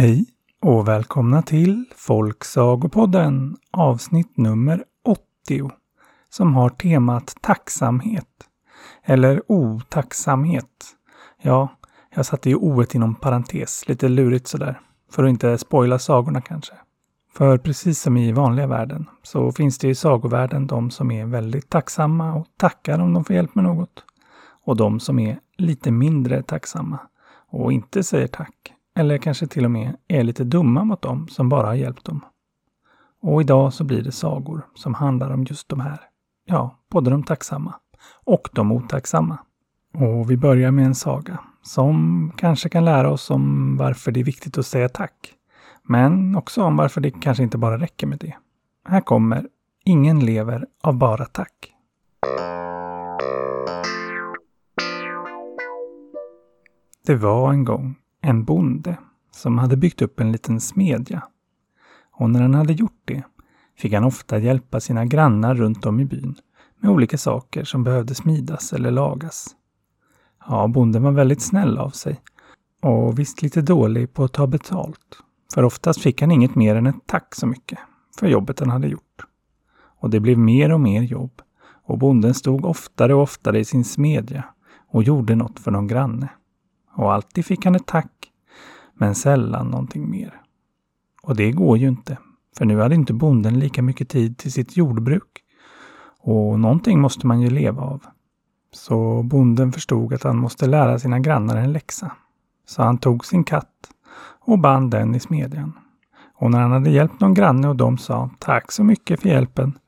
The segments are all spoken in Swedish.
Hej och välkomna till Folksagopodden avsnitt nummer 80 som har temat tacksamhet. Eller otacksamhet. Ja, jag satte ju oet inom parentes, lite lurigt sådär. För att inte spoila sagorna kanske. För precis som i vanliga världen så finns det i sagovärlden de som är väldigt tacksamma och tackar om de får hjälp med något. Och de som är lite mindre tacksamma och inte säger tack. Eller kanske till och med är lite dumma mot dem som bara har hjälpt dem. Och idag så blir det sagor som handlar om just de här. Ja, både de tacksamma och de otacksamma. Och vi börjar med en saga som kanske kan lära oss om varför det är viktigt att säga tack. Men också om varför det kanske inte bara räcker med det. Här kommer Ingen lever av bara tack. Det var en gång en bonde som hade byggt upp en liten smedja. Och när han hade gjort det fick han ofta hjälpa sina grannar runt om i byn med olika saker som behövde smidas eller lagas. Ja, bonden var väldigt snäll av sig och visst lite dålig på att ta betalt. För oftast fick han inget mer än ett tack så mycket för jobbet han hade gjort. Och det blev mer och mer jobb och bonden stod oftare och oftare i sin smedja och gjorde något för någon granne. Och alltid fick han ett tack, men sällan någonting mer. Och det går ju inte, för nu hade inte bonden lika mycket tid till sitt jordbruk. Och någonting måste man ju leva av. Så bonden förstod att han måste lära sina grannar en läxa. Så han tog sin katt och band den i smedjan. Och när han hade hjälpt någon granne och de sa tack så mycket för hjälpen,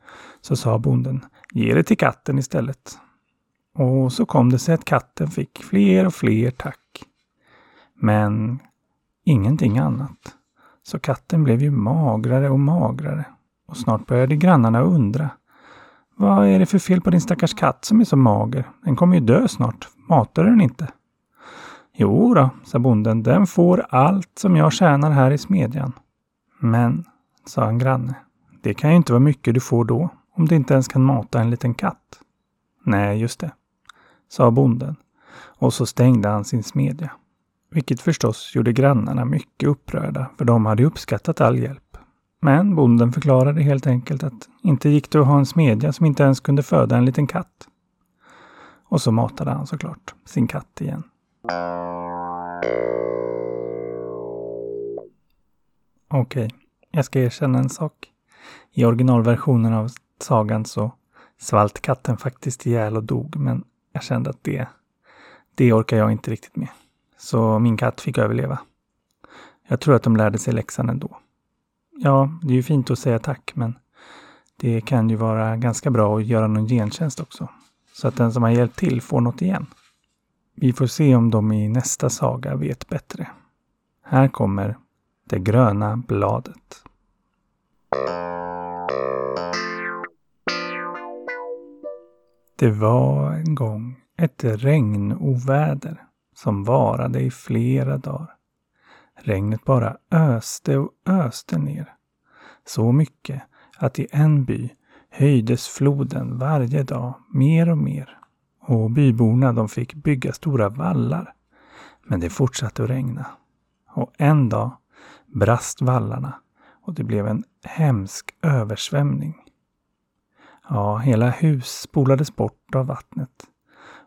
så sa bonden ge det till katten istället. Och så kom det sig att katten fick fler och fler tack. Men ingenting annat. Så katten blev ju magrare och magrare. Och snart började grannarna undra. Vad är det för fel på din stackars katt som är så mager? Den kommer ju dö snart. Matar du den inte? Jo då, sa bonden, den får allt som jag tjänar här i smedjan. Men, sa en granne, det kan ju inte vara mycket du får då, om du inte ens kan mata en liten katt. Nej, just det, sa bonden. Och så stängde han sin smedja. Vilket förstås gjorde grannarna mycket upprörda, för de hade uppskattat all hjälp. Men bonden förklarade helt enkelt att inte gick det att ha en smedja som inte ens kunde föda en liten katt. Och så matade han såklart sin katt igen. Okej, okay, jag ska erkänna en sak. I originalversionen av sagan så svalt katten faktiskt ihjäl och dog, men jag kände att det, det orkar jag inte riktigt med. Så min katt fick överleva. Jag tror att de lärde sig läxan ändå. Ja, det är ju fint att säga tack, men det kan ju vara ganska bra att göra någon gentjänst också. Så att den som har hjälpt till får något igen. Vi får se om de i nästa saga vet bättre. Här kommer Det gröna bladet. Det var en gång ett regnoväder som varade i flera dagar. Regnet bara öste och öste ner. Så mycket att i en by höjdes floden varje dag mer och mer. Och byborna de fick bygga stora vallar. Men det fortsatte att regna. Och en dag brast vallarna och det blev en hemsk översvämning. Ja, hela hus spolades bort av vattnet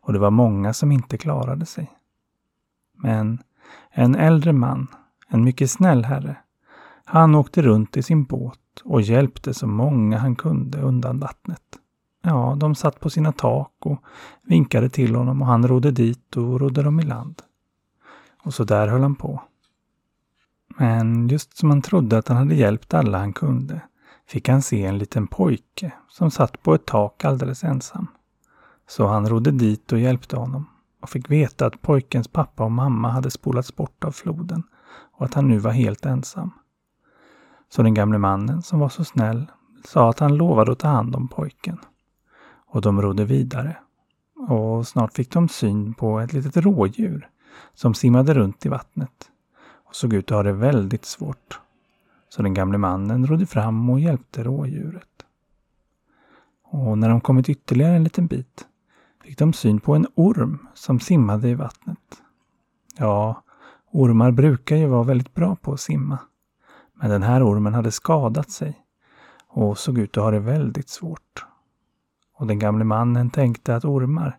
och det var många som inte klarade sig. Men en äldre man, en mycket snäll herre, han åkte runt i sin båt och hjälpte så många han kunde undan vattnet. Ja, de satt på sina tak och vinkade till honom och han rodde dit och rodde dem i land. Och så där höll han på. Men just som han trodde att han hade hjälpt alla han kunde fick han se en liten pojke som satt på ett tak alldeles ensam. Så han rodde dit och hjälpte honom och fick veta att pojkens pappa och mamma hade spolats bort av floden och att han nu var helt ensam. Så den gamle mannen som var så snäll sa att han lovade att ta hand om pojken. Och de rodde vidare. Och snart fick de syn på ett litet rådjur som simmade runt i vattnet och såg ut att ha det väldigt svårt. Så den gamle mannen rodde fram och hjälpte rådjuret. Och när de kommit ytterligare en liten bit fick de syn på en orm som simmade i vattnet. Ja, Ormar brukar ju vara väldigt bra på att simma. Men den här ormen hade skadat sig och såg ut att ha det väldigt svårt. Och den gamle mannen tänkte att ormar,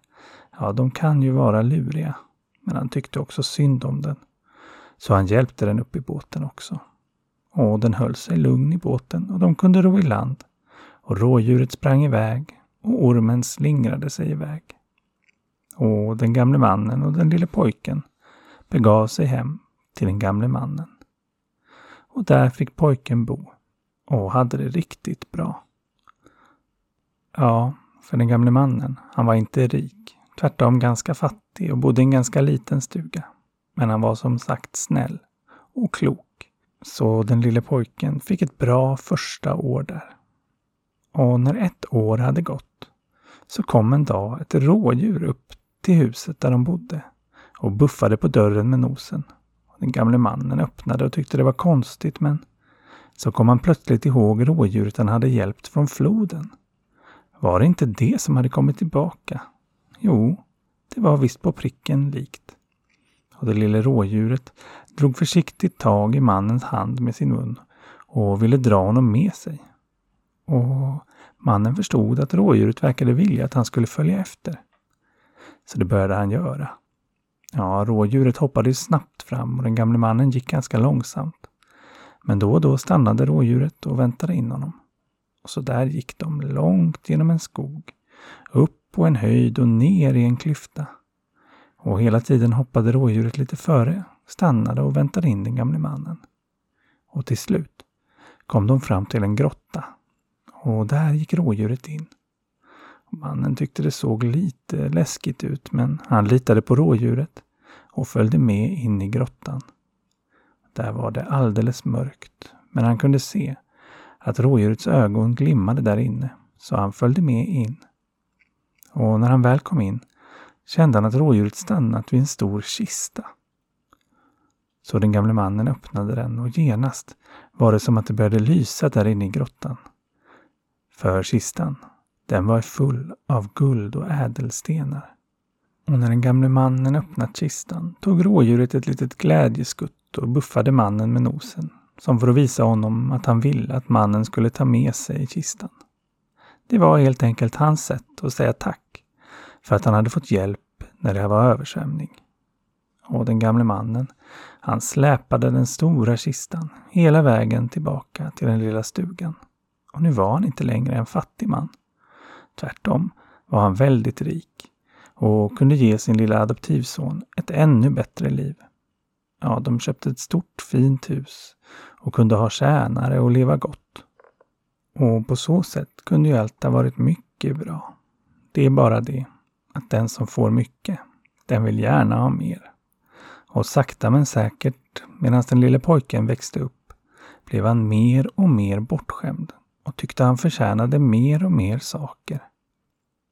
ja de kan ju vara luriga. Men han tyckte också synd om den. Så han hjälpte den upp i båten också. Åden höll sig lugn i båten och de kunde ro i land. Och rådjuret sprang iväg och ormen slingrade sig iväg. Och den gamle mannen och den lille pojken begav sig hem till den gamle mannen. Och där fick pojken bo och hade det riktigt bra. Ja, för den gamle mannen, han var inte rik. Tvärtom ganska fattig och bodde i en ganska liten stuga. Men han var som sagt snäll och klok. Så den lille pojken fick ett bra första år där. Och när ett år hade gått så kom en dag ett rådjur upp till huset där de bodde och buffade på dörren med nosen. Den gamle mannen öppnade och tyckte det var konstigt men så kom han plötsligt ihåg rådjuret han hade hjälpt från floden. Var det inte det som hade kommit tillbaka? Jo, det var visst på pricken likt. Och det lilla rådjuret drog försiktigt tag i mannens hand med sin mun och ville dra honom med sig. Och mannen förstod att rådjuret verkade vilja att han skulle följa efter. Så det började han göra. Ja, rådjuret hoppade snabbt fram och den gamle mannen gick ganska långsamt. Men då och då stannade rådjuret och väntade in honom. Och så där gick de långt genom en skog, upp på en höjd och ner i en klyfta. Och hela tiden hoppade rådjuret lite före, stannade och väntade in den gamle mannen. Och till slut kom de fram till en grotta. Och där gick rådjuret in. Mannen tyckte det såg lite läskigt ut men han litade på rådjuret och följde med in i grottan. Där var det alldeles mörkt men han kunde se att rådjurets ögon glimmade där inne så han följde med in. Och när han väl kom in kände han att rådjuret stannat vid en stor kista. Så den gamle mannen öppnade den och genast var det som att det började lysa där inne i grottan. För kistan den var full av guld och ädelstenar. Och när den gamle mannen öppnat kistan tog rådjuret ett litet glädjeskutt och buffade mannen med nosen, som för att visa honom att han ville att mannen skulle ta med sig kistan. Det var helt enkelt hans sätt att säga tack för att han hade fått hjälp när det var översvämning. Och den gamle mannen, han släpade den stora kistan hela vägen tillbaka till den lilla stugan. Och nu var han inte längre en fattig man. Tvärtom var han väldigt rik och kunde ge sin lilla adoptivson ett ännu bättre liv. Ja, de köpte ett stort fint hus och kunde ha tjänare och leva gott. Och på så sätt kunde ju allt ha varit mycket bra. Det är bara det att den som får mycket, den vill gärna ha mer. Och sakta men säkert, medan den lille pojken växte upp, blev han mer och mer bortskämd och tyckte han förtjänade mer och mer saker.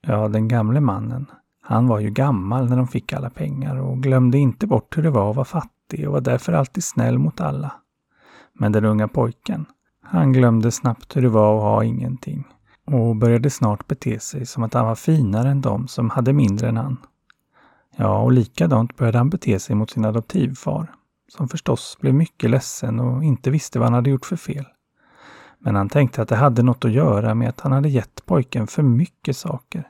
Ja, den gamle mannen, han var ju gammal när de fick alla pengar och glömde inte bort hur det var att vara fattig och var därför alltid snäll mot alla. Men den unga pojken, han glömde snabbt hur det var att ha ingenting och började snart bete sig som att han var finare än de som hade mindre än han. Ja, och likadant började han bete sig mot sin adoptivfar, som förstås blev mycket ledsen och inte visste vad han hade gjort för fel. Men han tänkte att det hade något att göra med att han hade gett pojken för mycket saker.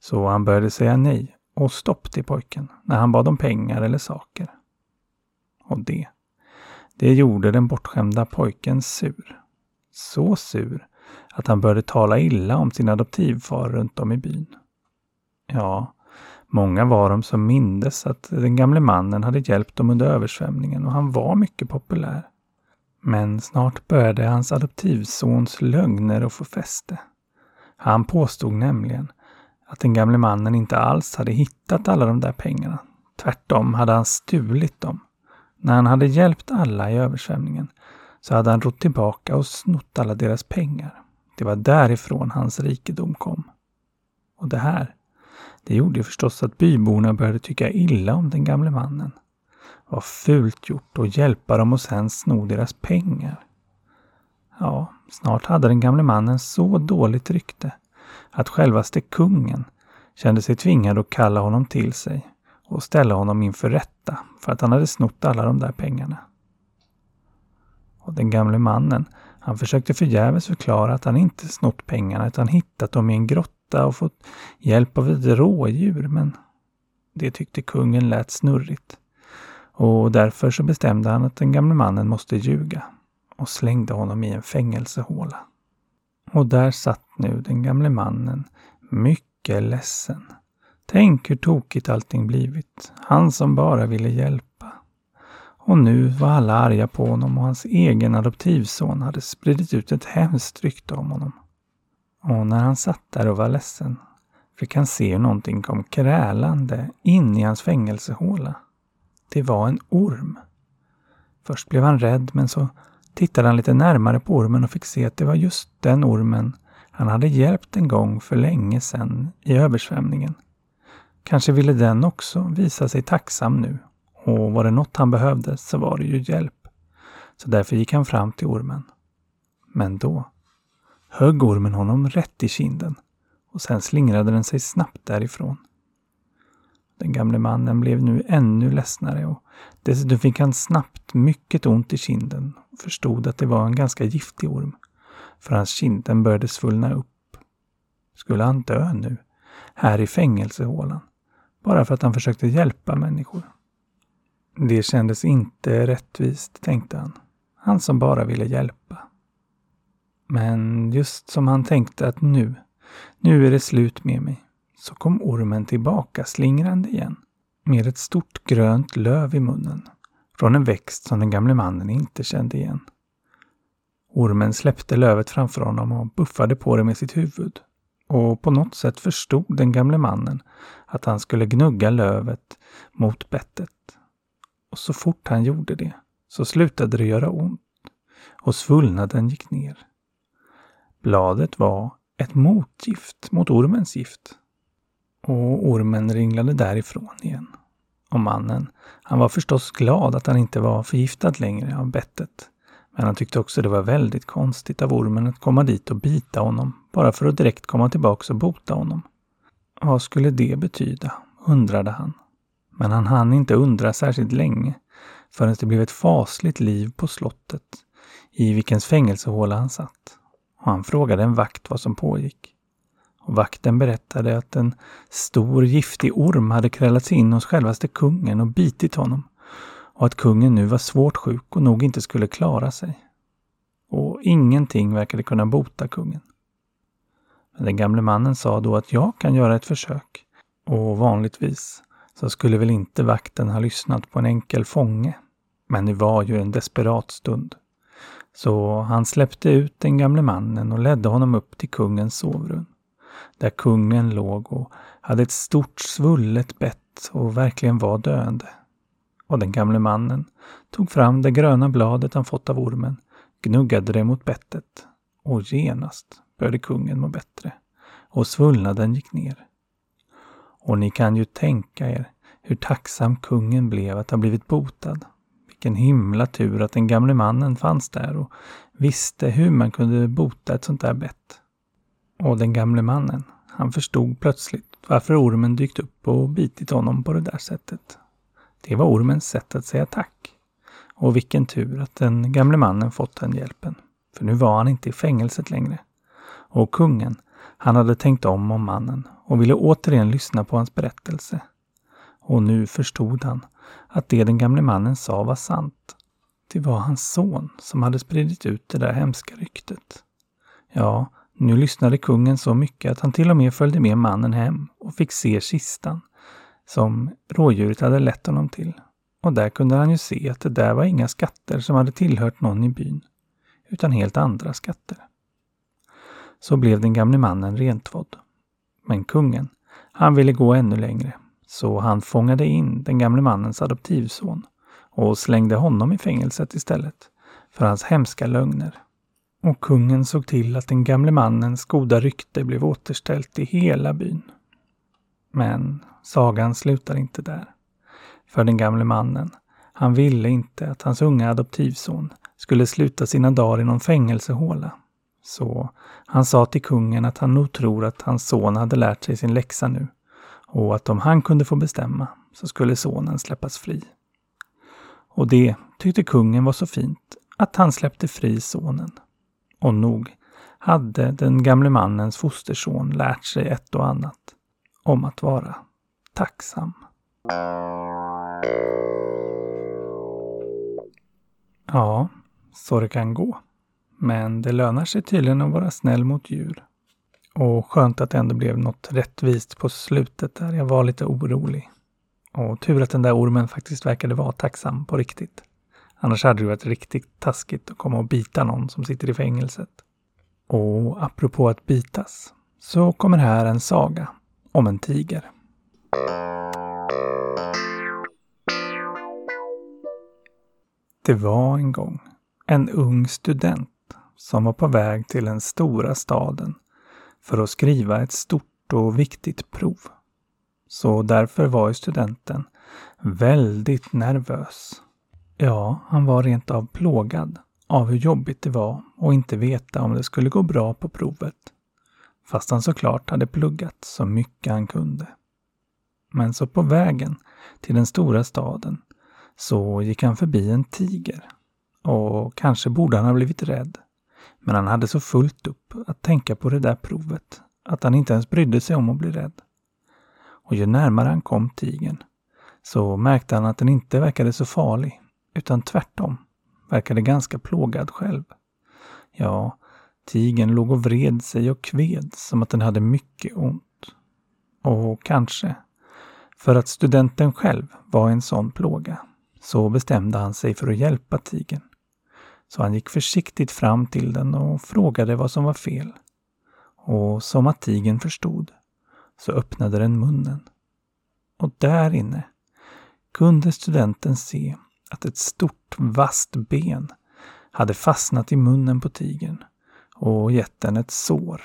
Så han började säga nej och stopp till pojken när han bad om pengar eller saker. Och det, det gjorde den bortskämda pojken sur. Så sur att han började tala illa om sin adoptivfar runt om i byn. Ja, många var de som mindes att den gamle mannen hade hjälpt dem under översvämningen och han var mycket populär. Men snart började hans adoptivsons lögner att få fäste. Han påstod nämligen att den gamle mannen inte alls hade hittat alla de där pengarna. Tvärtom hade han stulit dem. När han hade hjälpt alla i översvämningen så hade han rott tillbaka och snott alla deras pengar. Det var därifrån hans rikedom kom. Och det här, det gjorde förstås att byborna började tycka illa om den gamle mannen. Vad fult gjort att hjälpa dem och sen sno deras pengar. Ja, snart hade den gamle mannen så dåligt rykte att självaste kungen kände sig tvingad att kalla honom till sig och ställa honom inför rätta för att han hade snott alla de där pengarna. Och den gamle mannen, han försökte förgäves förklara att han inte snott pengarna utan hittat dem i en grotta och fått hjälp av ett rådjur, men det tyckte kungen lät snurrigt. Och därför så bestämde han att den gamle mannen måste ljuga och slängde honom i en fängelsehåla. Och där satt nu den gamle mannen, mycket ledsen. Tänk hur tokigt allting blivit. Han som bara ville hjälpa. Och nu var alla arga på honom och hans egen adoptivson hade spridit ut ett hemskt rykte om honom. Och när han satt där och var ledsen fick han se hur någonting kom krälande in i hans fängelsehåla. Det var en orm. Först blev han rädd men så tittade han lite närmare på ormen och fick se att det var just den ormen han hade hjälpt en gång för länge sedan i översvämningen. Kanske ville den också visa sig tacksam nu och var det något han behövde så var det ju hjälp. Så därför gick han fram till ormen. Men då högg ormen honom rätt i kinden och sen slingrade den sig snabbt därifrån. Den gamle mannen blev nu ännu ledsnare och dessutom fick han snabbt mycket ont i kinden och förstod att det var en ganska giftig orm. För hans kinden började svullna upp. Skulle han dö nu? Här i fängelsehålan? Bara för att han försökte hjälpa människor? Det kändes inte rättvist, tänkte han. Han som bara ville hjälpa. Men just som han tänkte att nu, nu är det slut med mig så kom ormen tillbaka slingrande igen med ett stort grönt löv i munnen från en växt som den gamle mannen inte kände igen. Ormen släppte lövet framför honom och buffade på det med sitt huvud. Och på något sätt förstod den gamle mannen att han skulle gnugga lövet mot bettet. Och så fort han gjorde det så slutade det göra ont och svullnaden gick ner. Bladet var ett motgift mot ormens gift och ormen ringlade därifrån igen. Och mannen, han var förstås glad att han inte var förgiftad längre av bettet. Men han tyckte också det var väldigt konstigt av ormen att komma dit och bita honom, bara för att direkt komma tillbaka och bota honom. Vad skulle det betyda, undrade han. Men han hann inte undra särskilt länge förrän det blev ett fasligt liv på slottet, i vilkens fängelsehåla han satt. Och han frågade en vakt vad som pågick. Och vakten berättade att en stor giftig orm hade krälat sig in hos självaste kungen och bitit honom och att kungen nu var svårt sjuk och nog inte skulle klara sig. Och ingenting verkade kunna bota kungen. Men den gamle mannen sa då att jag kan göra ett försök och vanligtvis så skulle väl inte vakten ha lyssnat på en enkel fånge. Men det var ju en desperat stund. Så han släppte ut den gamle mannen och ledde honom upp till kungens sovrum där kungen låg och hade ett stort svullet bett och verkligen var döende. Och den gamle mannen tog fram det gröna bladet han fått av ormen, gnuggade det mot bettet och genast började kungen må bättre och svullnaden gick ner. Och ni kan ju tänka er hur tacksam kungen blev att ha blivit botad. Vilken himla tur att den gamle mannen fanns där och visste hur man kunde bota ett sånt där bett. Och den gamle mannen, han förstod plötsligt varför ormen dykt upp och bitit honom på det där sättet. Det var ormens sätt att säga tack. Och vilken tur att den gamle mannen fått den hjälpen. För nu var han inte i fängelset längre. Och kungen, han hade tänkt om om mannen och ville återigen lyssna på hans berättelse. Och nu förstod han att det den gamle mannen sa var sant. Det var hans son som hade spridit ut det där hemska ryktet. Ja, nu lyssnade kungen så mycket att han till och med följde med mannen hem och fick se kistan som rådjuret hade lett honom till. Och där kunde han ju se att det där var inga skatter som hade tillhört någon i byn, utan helt andra skatter. Så blev den gamle mannen rentvådd. Men kungen, han ville gå ännu längre, så han fångade in den gamle mannens adoptivson och slängde honom i fängelset istället för hans hemska lögner och kungen såg till att den gamle mannens goda rykte blev återställt i hela byn. Men sagan slutar inte där. För den gamle mannen, han ville inte att hans unga adoptivson skulle sluta sina dagar i någon fängelsehåla. Så han sa till kungen att han nog tror att hans son hade lärt sig sin läxa nu och att om han kunde få bestämma så skulle sonen släppas fri. Och det tyckte kungen var så fint att han släppte fri sonen. Och nog hade den gamle mannens fosterson lärt sig ett och annat om att vara tacksam. Ja, så det kan gå. Men det lönar sig tydligen att vara snäll mot djur. Och skönt att det ändå blev något rättvist på slutet där jag var lite orolig. Och tur att den där ormen faktiskt verkade vara tacksam på riktigt. Annars hade det varit riktigt taskigt att komma och bita någon som sitter i fängelset. Och apropå att bitas, så kommer här en saga om en tiger. Det var en gång en ung student som var på väg till den stora staden för att skriva ett stort och viktigt prov. Så därför var ju studenten väldigt nervös. Ja, han var rent av plågad av hur jobbigt det var att inte veta om det skulle gå bra på provet. Fast han såklart hade pluggat så mycket han kunde. Men så på vägen till den stora staden så gick han förbi en tiger. Och kanske borde han ha blivit rädd. Men han hade så fullt upp att tänka på det där provet att han inte ens brydde sig om att bli rädd. Och ju närmare han kom tigern så märkte han att den inte verkade så farlig, utan tvärtom verkade ganska plågad själv. Ja, tigern låg och vred sig och kved som att den hade mycket ont. Och kanske, för att studenten själv var en sån plåga, så bestämde han sig för att hjälpa tigern. Så han gick försiktigt fram till den och frågade vad som var fel. Och som att tigern förstod, så öppnade den munnen. Och där inne kunde studenten se att ett stort vasst ben hade fastnat i munnen på tigern och gett den ett sår.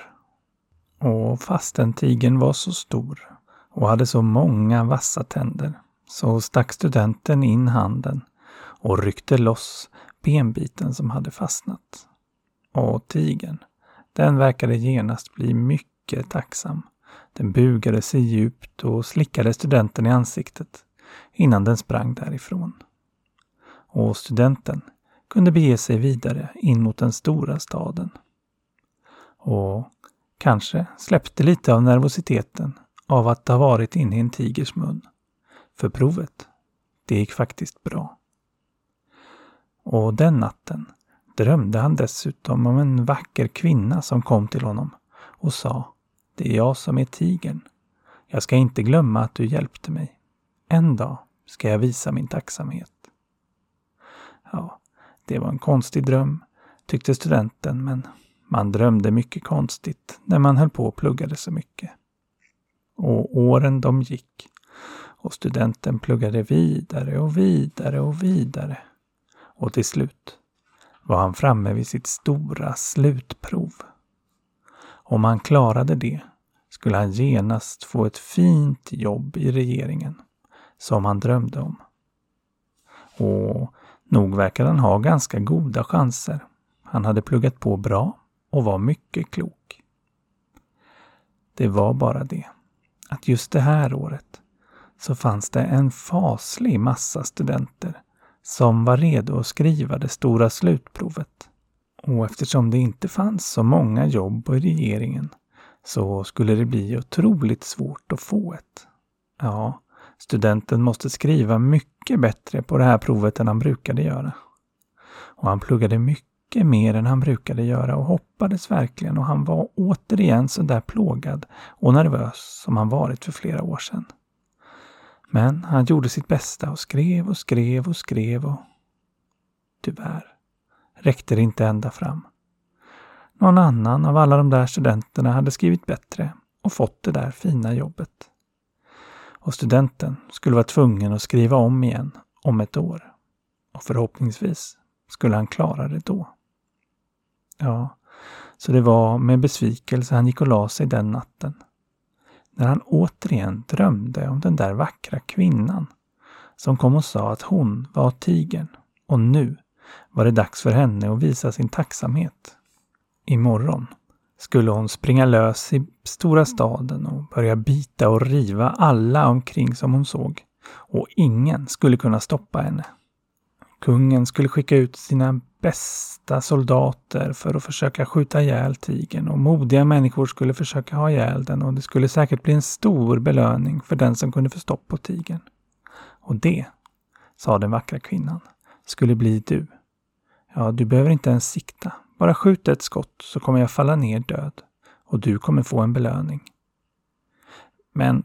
Och fastän tigern var så stor och hade så många vassa tänder så stack studenten in handen och ryckte loss benbiten som hade fastnat. Och tigern, den verkade genast bli mycket tacksam. Den bugade sig djupt och slickade studenten i ansiktet innan den sprang därifrån. Och studenten kunde bege sig vidare in mot den stora staden. Och kanske släppte lite av nervositeten av att ha varit inne i en tigers mun. För provet, det gick faktiskt bra. Och den natten drömde han dessutom om en vacker kvinna som kom till honom och sa Det är jag som är tigern. Jag ska inte glömma att du hjälpte mig. En dag ska jag visa min tacksamhet. Ja, det var en konstig dröm, tyckte studenten, men man drömde mycket konstigt när man höll på och pluggade så mycket. Och åren de gick och studenten pluggade vidare och vidare och vidare. Och till slut var han framme vid sitt stora slutprov. Om han klarade det skulle han genast få ett fint jobb i regeringen, som han drömde om. Och nog verkade han ha ganska goda chanser. Han hade pluggat på bra och var mycket klok. Det var bara det att just det här året så fanns det en faslig massa studenter som var redo att skriva det stora slutprovet. Och eftersom det inte fanns så många jobb i regeringen så skulle det bli otroligt svårt att få ett. Ja, studenten måste skriva mycket bättre på det här provet än han brukade göra. Och han pluggade mycket mer än han brukade göra och hoppades verkligen och han var återigen så där plågad och nervös som han varit för flera år sedan. Men han gjorde sitt bästa och skrev och skrev och skrev och tyvärr räckte det inte ända fram. Någon annan av alla de där studenterna hade skrivit bättre och fått det där fina jobbet. Och studenten skulle vara tvungen att skriva om igen om ett år. Och förhoppningsvis skulle han klara det då. Ja, så det var med besvikelse han gick och la sig den natten när han återigen drömde om den där vackra kvinnan som kom och sa att hon var tigern och nu var det dags för henne att visa sin tacksamhet. Imorgon skulle hon springa lös i stora staden och börja bita och riva alla omkring som hon såg. Och ingen skulle kunna stoppa henne. Kungen skulle skicka ut sina bästa soldater för att försöka skjuta ihjäl tigern och modiga människor skulle försöka ha ihjäl den och det skulle säkert bli en stor belöning för den som kunde få stopp på tigern. Och det, sa den vackra kvinnan, skulle bli du. Ja, du behöver inte ens sikta. Bara skjut ett skott så kommer jag falla ner död och du kommer få en belöning. Men,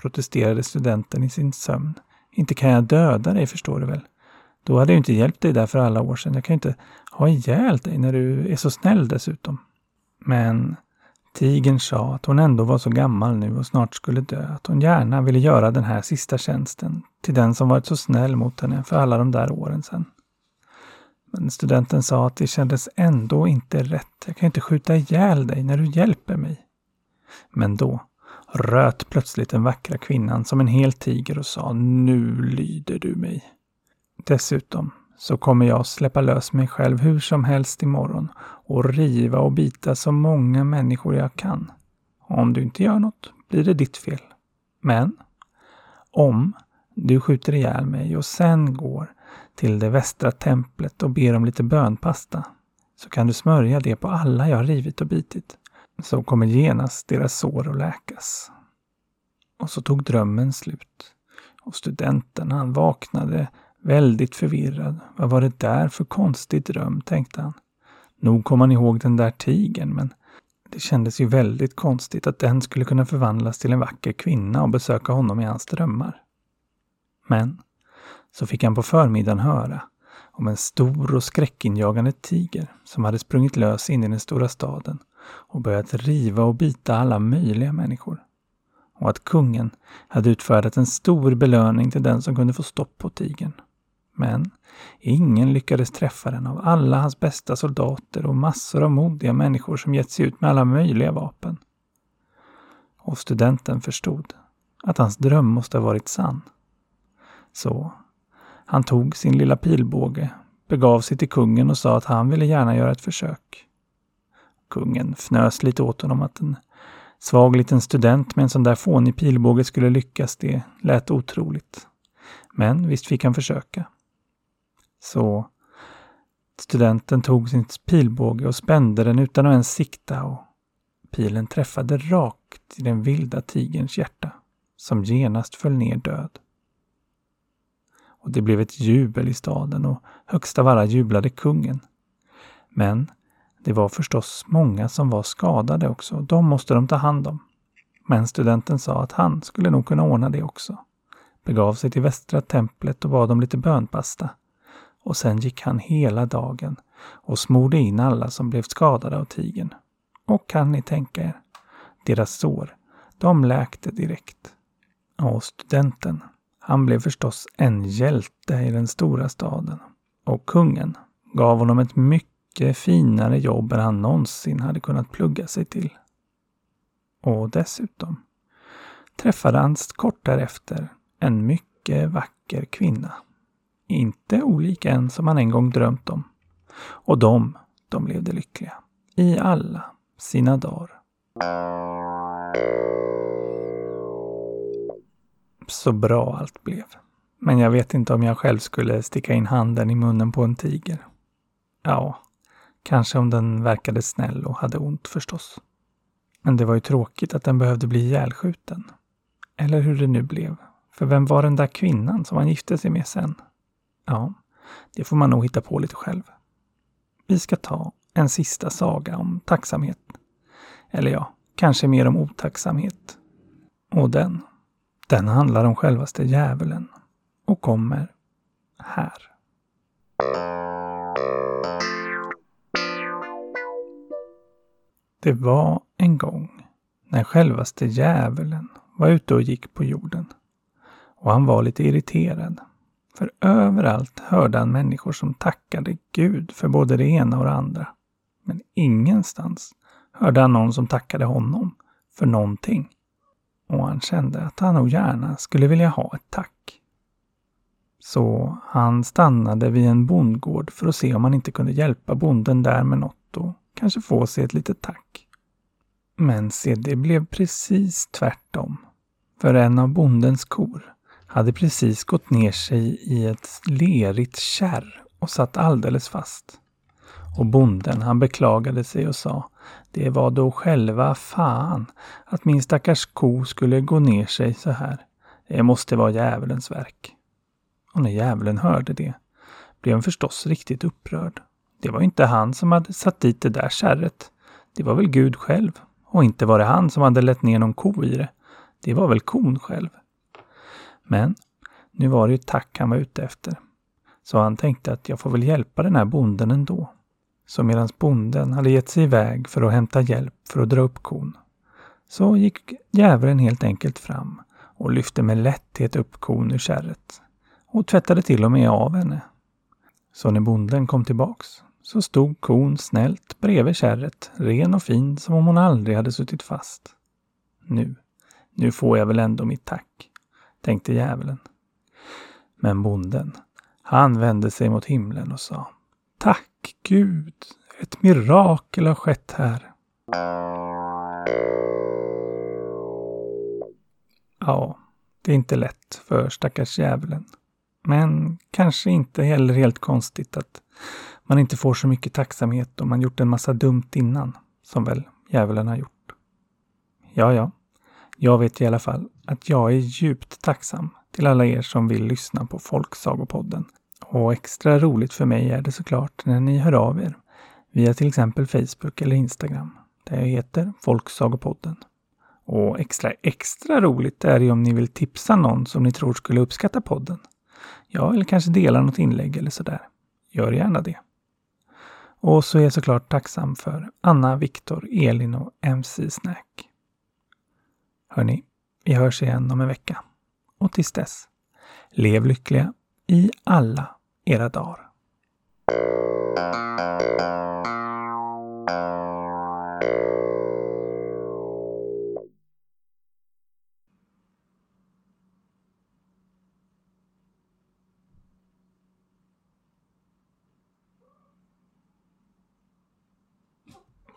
protesterade studenten i sin sömn, inte kan jag döda dig förstår du väl? Då hade jag inte hjälpt dig där för alla år sedan. Jag kan ju inte ha ihjäl dig när du är så snäll dessutom. Men tigern sa att hon ändå var så gammal nu och snart skulle dö att hon gärna ville göra den här sista tjänsten till den som varit så snäll mot henne för alla de där åren sedan. Men studenten sa att det kändes ändå inte rätt. Jag kan inte skjuta ihjäl dig när du hjälper mig. Men då röt plötsligt den vackra kvinnan som en hel tiger och sa Nu lyder du mig. Dessutom så kommer jag släppa lös mig själv hur som helst imorgon och riva och bita så många människor jag kan. Om du inte gör något blir det ditt fel. Men om du skjuter ihjäl mig och sen går till det västra templet och ber om lite bönpasta så kan du smörja det på alla jag rivit och bitit. Så kommer genast deras sår att läkas. Och så tog drömmen slut. Och studenten han vaknade Väldigt förvirrad. Vad var det där för konstig dröm, tänkte han. Nog kom han ihåg den där tigen, men det kändes ju väldigt konstigt att den skulle kunna förvandlas till en vacker kvinna och besöka honom i hans drömmar. Men så fick han på förmiddagen höra om en stor och skräckinjagande tiger som hade sprungit lös in i den stora staden och börjat riva och bita alla möjliga människor. Och att kungen hade utfärdat en stor belöning till den som kunde få stopp på tigern. Men ingen lyckades träffa den av alla hans bästa soldater och massor av modiga människor som gett sig ut med alla möjliga vapen. Och studenten förstod att hans dröm måste ha varit sann. Så han tog sin lilla pilbåge, begav sig till kungen och sa att han ville gärna göra ett försök. Kungen fnös lite åt honom att en svag liten student med en sån där fånig pilbåge skulle lyckas. Det lät otroligt. Men visst fick han försöka. Så studenten tog sin pilbåge och spände den utan att ens sikta och pilen träffade rakt i den vilda tigerns hjärta som genast föll ner död. Och det blev ett jubel i staden och högst av alla jublade kungen. Men det var förstås många som var skadade också. De måste de ta hand om. Men studenten sa att han skulle nog kunna ordna det också. Begav sig till västra templet och bad om lite bönpasta och sen gick han hela dagen och smorde in alla som blev skadade av tigern. Och kan ni tänka er, deras sår, de läkte direkt. Och studenten, han blev förstås en hjälte i den stora staden. Och kungen gav honom ett mycket finare jobb än han någonsin hade kunnat plugga sig till. Och dessutom träffade han kort därefter en mycket vacker kvinna inte olik en som han en gång drömt om. Och de, de levde lyckliga. I alla sina dagar. Så bra allt blev. Men jag vet inte om jag själv skulle sticka in handen i munnen på en tiger. Ja, kanske om den verkade snäll och hade ont förstås. Men det var ju tråkigt att den behövde bli ihjälskjuten. Eller hur det nu blev. För vem var den där kvinnan som han gifte sig med sen? Ja, det får man nog hitta på lite själv. Vi ska ta en sista saga om tacksamhet. Eller ja, kanske mer om otacksamhet. Och den, den handlar om självaste djävulen och kommer här. Det var en gång när självaste djävulen var ute och gick på jorden. Och han var lite irriterad för överallt hörde han människor som tackade Gud för både det ena och det andra. Men ingenstans hörde han någon som tackade honom för någonting. Och han kände att han nog gärna skulle vilja ha ett tack. Så han stannade vid en bondgård för att se om han inte kunde hjälpa bonden där med något och kanske få sig ett litet tack. Men se, det blev precis tvärtom. För en av bondens kor hade precis gått ner sig i ett lerigt kärr och satt alldeles fast. Och bonden han beklagade sig och sa Det var då själva fan att min stackars ko skulle gå ner sig så här. Det måste vara djävulens verk. Och när djävulen hörde det blev han förstås riktigt upprörd. Det var inte han som hade satt dit det där kärret. Det var väl Gud själv. Och inte var det han som hade lett ner någon ko i det. Det var väl kon själv. Men nu var det ju tack han var ute efter. Så han tänkte att jag får väl hjälpa den här bonden ändå. Så medan bonden hade gett sig iväg för att hämta hjälp för att dra upp kon, så gick djävulen helt enkelt fram och lyfte med lätthet upp kon ur kärret och tvättade till och med av henne. Så när bonden kom tillbaks så stod kon snällt bredvid kärret, ren och fin som om hon aldrig hade suttit fast. Nu, nu får jag väl ändå mitt tack, tänkte djävulen. Men bonden, han vände sig mot himlen och sa Tack Gud, ett mirakel har skett här. Ja, det är inte lätt för stackars djävulen. Men kanske inte heller helt konstigt att man inte får så mycket tacksamhet om man gjort en massa dumt innan, som väl djävulen har gjort. Ja, ja. Jag vet i alla fall att jag är djupt tacksam till alla er som vill lyssna på Folksagopodden. Och extra roligt för mig är det såklart när ni hör av er via till exempel Facebook eller Instagram där jag heter Folksagopodden. Och extra extra roligt är det om ni vill tipsa någon som ni tror skulle uppskatta podden. Ja, eller kanske dela något inlägg eller sådär. Gör gärna det. Och så är jag såklart tacksam för Anna, Viktor, Elin och MC Snack. Hörni, vi hörs igen om en vecka. Och tills dess, lev lyckliga i alla era dagar.